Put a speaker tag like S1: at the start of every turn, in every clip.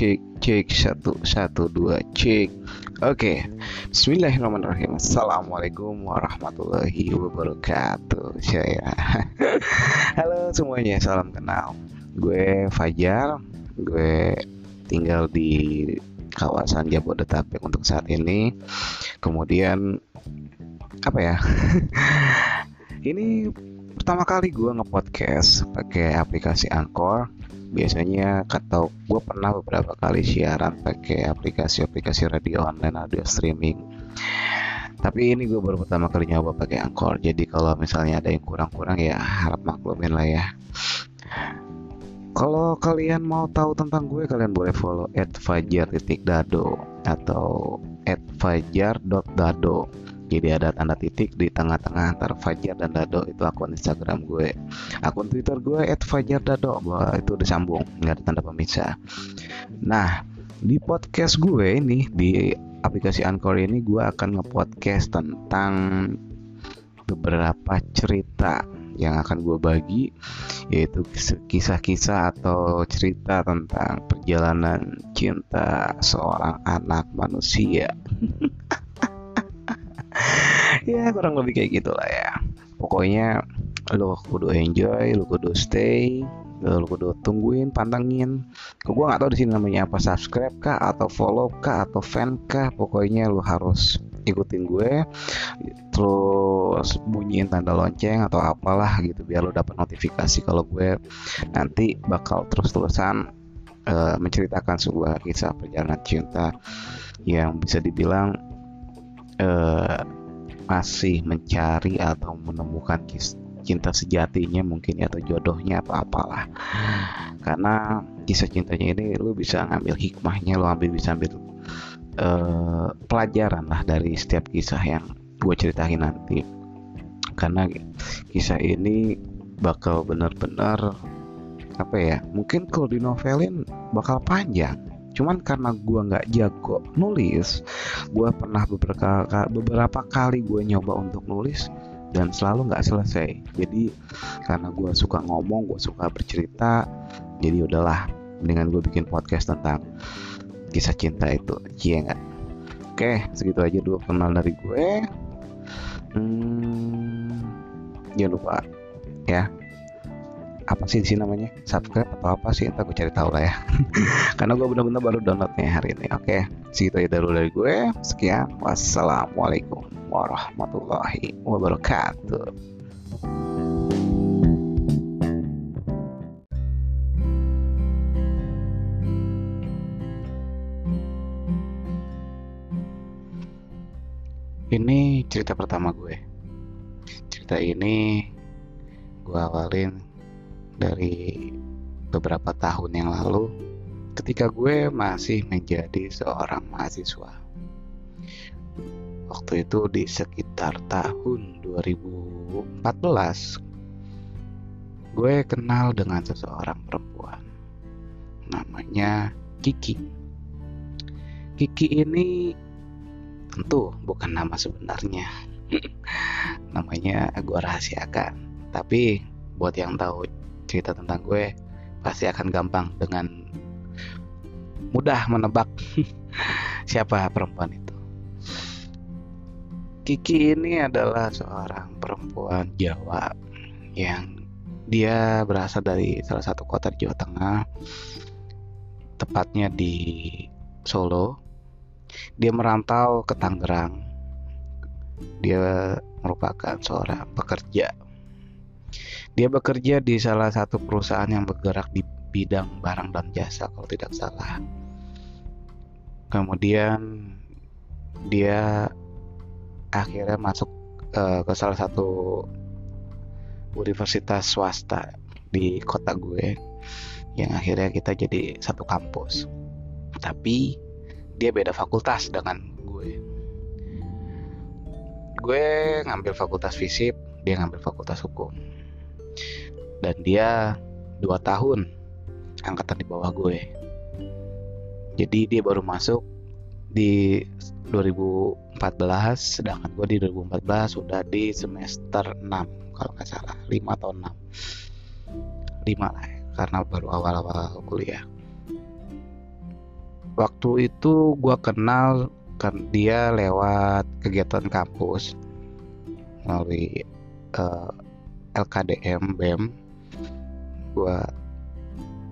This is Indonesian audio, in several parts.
S1: cek cek satu satu dua cek. Oke Bismillahirrahmanirrahim. Assalamualaikum warahmatullahi wabarakatuh. Saya Halo semuanya salam kenal. Gue Fajar. Gue tinggal di kawasan Jabodetabek untuk saat ini. Kemudian Apa ya? Ini pertama kali gue nge-podcast pakai aplikasi Anchor biasanya atau gue pernah beberapa kali siaran pakai aplikasi-aplikasi radio online radio streaming. Tapi ini gue baru pertama kali nyoba pakai Anchor. Jadi kalau misalnya ada yang kurang-kurang ya harap maklumin lah ya. Kalau kalian mau tahu tentang gue kalian boleh follow @fajar.dado atau @fajar.dado jadi ada tanda titik di tengah-tengah antara Fajar dan Dado itu akun Instagram gue. Akun Twitter gue @fajardado bahwa itu disambung nggak ada tanda pemisah nah di podcast gue ini di aplikasi Anchor ini gue akan ngepodcast tentang beberapa cerita yang akan gue bagi yaitu kisah-kisah atau cerita tentang perjalanan cinta seorang anak manusia ya kurang lebih kayak gitulah ya. Pokoknya lo kudu enjoy lo kudu stay lo kudu tungguin pantengin. Gue gak tau di sini namanya apa subscribe kah atau follow kah atau fan kah pokoknya lo harus ikutin gue. Terus bunyiin tanda lonceng atau apalah gitu biar lo dapat notifikasi kalau gue nanti bakal terus-terusan uh, menceritakan sebuah kisah perjalanan cinta yang bisa dibilang uh, masih mencari atau menemukan cinta sejatinya mungkin ya atau jodohnya atau apalah. Karena kisah cintanya ini lu bisa ngambil hikmahnya lu ambil bisa ambil uh, pelajaran lah dari setiap kisah yang gue ceritain nanti. Karena kisah ini bakal benar-benar apa ya mungkin kalau di novelin bakal panjang cuman karena gue nggak jago nulis gue pernah beberapa beberapa kali gue nyoba untuk nulis dan selalu nggak selesai. Jadi karena gue suka ngomong gue suka bercerita jadi udahlah dengan gue bikin podcast tentang kisah cinta itu. Iya nggak? Oke segitu aja dulu kenal dari gue. Hmm, jangan lupa ya apa sih di sini namanya? Subscribe atau apa sih? Entar gue cari tahu lah ya. Karena gue bener-bener baru downloadnya hari ini oke? Segitu aja dulu dari gue. Sekian. Wassalamualaikum warahmatullahi wabarakatuh. Ini cerita pertama gue. Cerita ini gue awalin dari beberapa tahun yang lalu ketika gue masih menjadi seorang mahasiswa. Waktu itu di sekitar tahun 2014 gue kenal dengan seseorang perempuan namanya Kiki. Kiki ini tentu bukan nama sebenarnya. Namanya gue rahasiakan. Tapi buat yang tahu cerita tentang gue pasti akan gampang dengan mudah menebak siapa perempuan itu. Kiki ini adalah seorang perempuan Jawa yang dia berasal dari salah satu kota di Jawa Tengah, tepatnya di Solo. Dia merantau ke Tangerang. Dia merupakan seorang pekerja dia bekerja di salah satu perusahaan yang bergerak di bidang barang dan jasa kalau tidak salah. Kemudian dia akhirnya masuk uh, ke salah satu universitas swasta di kota gue yang akhirnya kita jadi satu kampus. Tapi dia beda fakultas dengan gue. Gue ngambil fakultas fisip, dia ngambil fakultas hukum dan dia dua tahun angkatan di bawah gue. Jadi dia baru masuk di 2014 sedangkan gue di 2014 sudah di semester 6 kalau nggak salah. 5 atau 6 5 lah ya, karena baru awal-awal kuliah. Waktu itu gue kenal kan dia lewat kegiatan kampus melalui uh, eh, LKDM BEM gue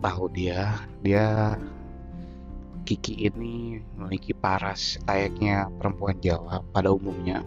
S1: tahu dia dia Kiki ini memiliki paras layaknya perempuan Jawa pada umumnya.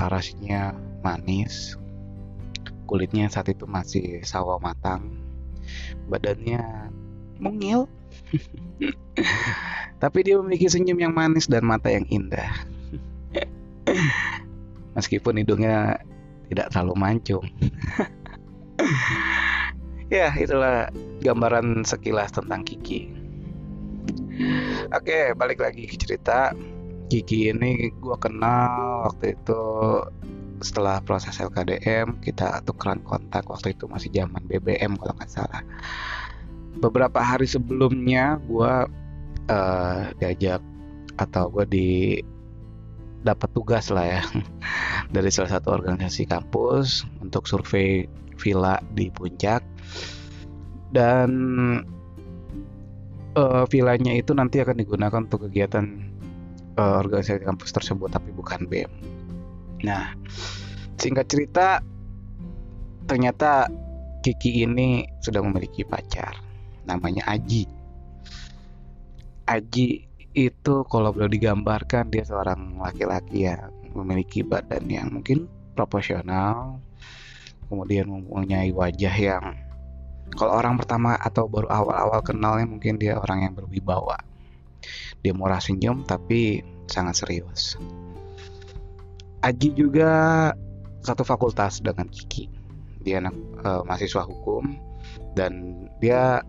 S1: Parasnya manis kulitnya saat itu masih sawo matang badannya mungil. Tapi dia memiliki senyum yang manis dan mata yang indah. Meskipun hidungnya tidak terlalu mancung ya itulah gambaran sekilas tentang Kiki. Oke balik lagi ke cerita. Kiki ini gue kenal waktu itu setelah proses LKDM kita tukeran kontak waktu itu masih zaman BBM kalau nggak salah. Beberapa hari sebelumnya gue uh, diajak atau gue di dapat tugas lah ya dari salah satu organisasi kampus untuk survei villa di puncak dan uh, villanya itu nanti akan digunakan untuk kegiatan uh, organisasi kampus tersebut tapi bukan BEM Nah, singkat cerita, ternyata Kiki ini sudah memiliki pacar, namanya Aji. Aji itu kalau boleh digambarkan dia seorang laki-laki yang memiliki badan yang mungkin proporsional, kemudian mempunyai wajah yang kalau orang pertama atau baru awal-awal kenalnya mungkin dia orang yang berwibawa. Dia murah senyum tapi sangat serius. Aji juga satu fakultas dengan Kiki. Dia anak uh, mahasiswa hukum dan dia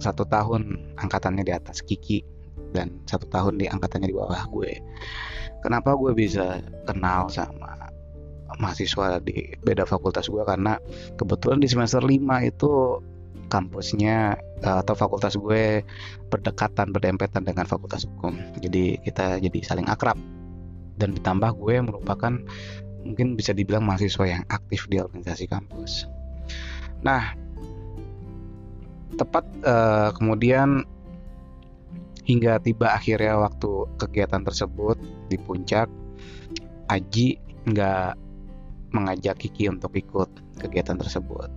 S1: satu tahun angkatannya di atas Kiki dan satu tahun di angkatannya di bawah gue. Kenapa gue bisa kenal sama mahasiswa di beda fakultas gue karena kebetulan di semester 5 itu kampusnya uh, atau fakultas gue berdekatan berdempetan dengan fakultas hukum. Jadi kita jadi saling akrab dan ditambah gue merupakan mungkin bisa dibilang mahasiswa yang aktif di organisasi kampus. Nah, tepat uh, kemudian hingga tiba akhirnya waktu kegiatan tersebut di puncak, Aji nggak mengajak Kiki untuk ikut kegiatan tersebut.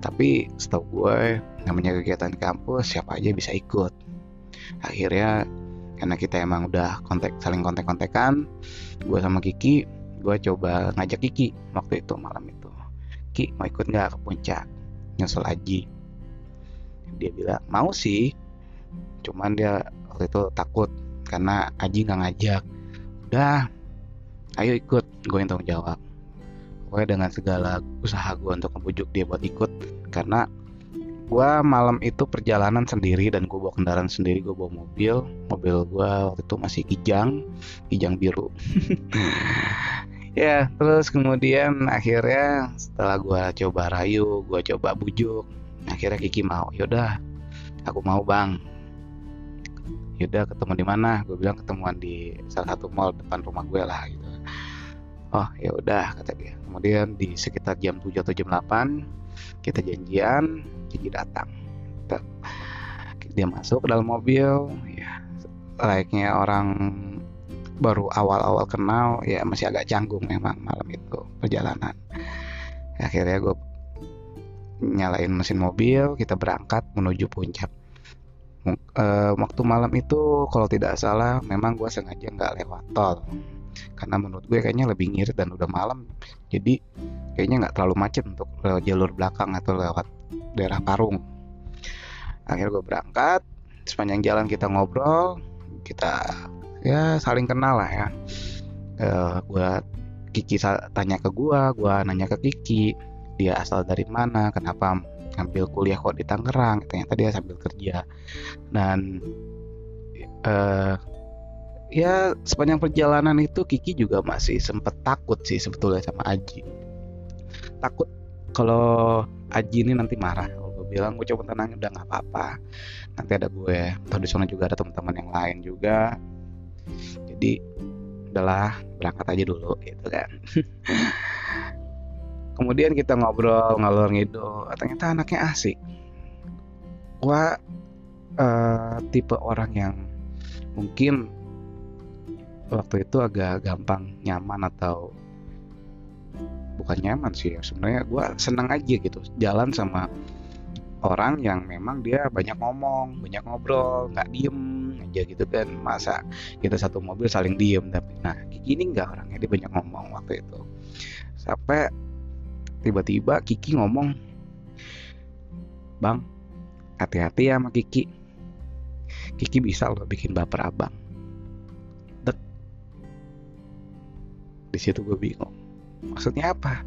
S1: Tapi setahu gue namanya kegiatan kampus siapa aja bisa ikut. Akhirnya karena kita emang udah kontak saling kontak-kontakan gue sama Kiki gue coba ngajak Kiki waktu itu malam itu. Ki mau ikut nggak ke puncak? Nyusul Aji. Dia bilang mau sih. Cuman dia waktu itu takut karena Aji nggak ngajak. Udah ayo ikut. Gue yang tanggung jawab gue dengan segala usaha gue untuk membujuk dia buat ikut. Karena gue malam itu perjalanan sendiri dan gue bawa kendaraan sendiri gue bawa mobil. Mobil gue waktu itu masih kijang kijang biru. Ya terus kemudian akhirnya setelah gue coba rayu gue coba bujuk akhirnya Kiki mau yaudah aku mau bang. Yaudah ketemu di mana? Gue bilang ketemuan di salah satu mall depan rumah gue lah gitu. Oh ya udah kata dia kemudian di sekitar jam 7 atau jam 8 kita janjian Kiki datang. Dia masuk ke dalam mobil ya. Layaknya orang baru awal-awal kenal ya masih agak canggung memang malam itu perjalanan. Akhirnya gue nyalain mesin mobil kita berangkat menuju puncak. E, waktu malam itu kalau tidak salah memang gue sengaja nggak lewat tol karena menurut gue kayaknya lebih ngirit dan udah malam. Jadi kayaknya nggak terlalu macet untuk lewat jalur belakang atau lewat daerah Parung akhirnya gue berangkat sepanjang jalan kita ngobrol kita ya saling kenal lah ya. Uh, gue Kiki tanya ke gue gue nanya ke Kiki dia asal dari mana kenapa ngambil kuliah kok di Tangerang ternyata dia sambil kerja. Dan uh, ya sepanjang perjalanan itu Kiki juga masih sempet takut sih sebetulnya sama Aji. Takut kalau Aji ini nanti marah. Kalau gue bilang gue coba tenang udah nggak apa-apa. Nanti ada gue. Atau di sana juga ada teman-teman yang lain juga. Jadi udahlah berangkat aja dulu gitu kan. Kemudian kita ngobrol ngalor ngidul. Ternyata anaknya asik. Gue uh, tipe orang yang mungkin waktu itu agak gampang nyaman atau bukan nyaman sih ya sebenarnya gue seneng aja gitu jalan sama orang yang memang dia banyak ngomong, banyak ngobrol, nggak diem aja gitu kan. Masa kita satu mobil saling diem tapi nah Kiki ini nggak orangnya dia banyak ngomong waktu itu. Sampai tiba-tiba Kiki ngomong, Bang, hati-hati ya sama Kiki. Kiki bisa loh bikin baper abang. Di situ gue bingung. Maksudnya apa?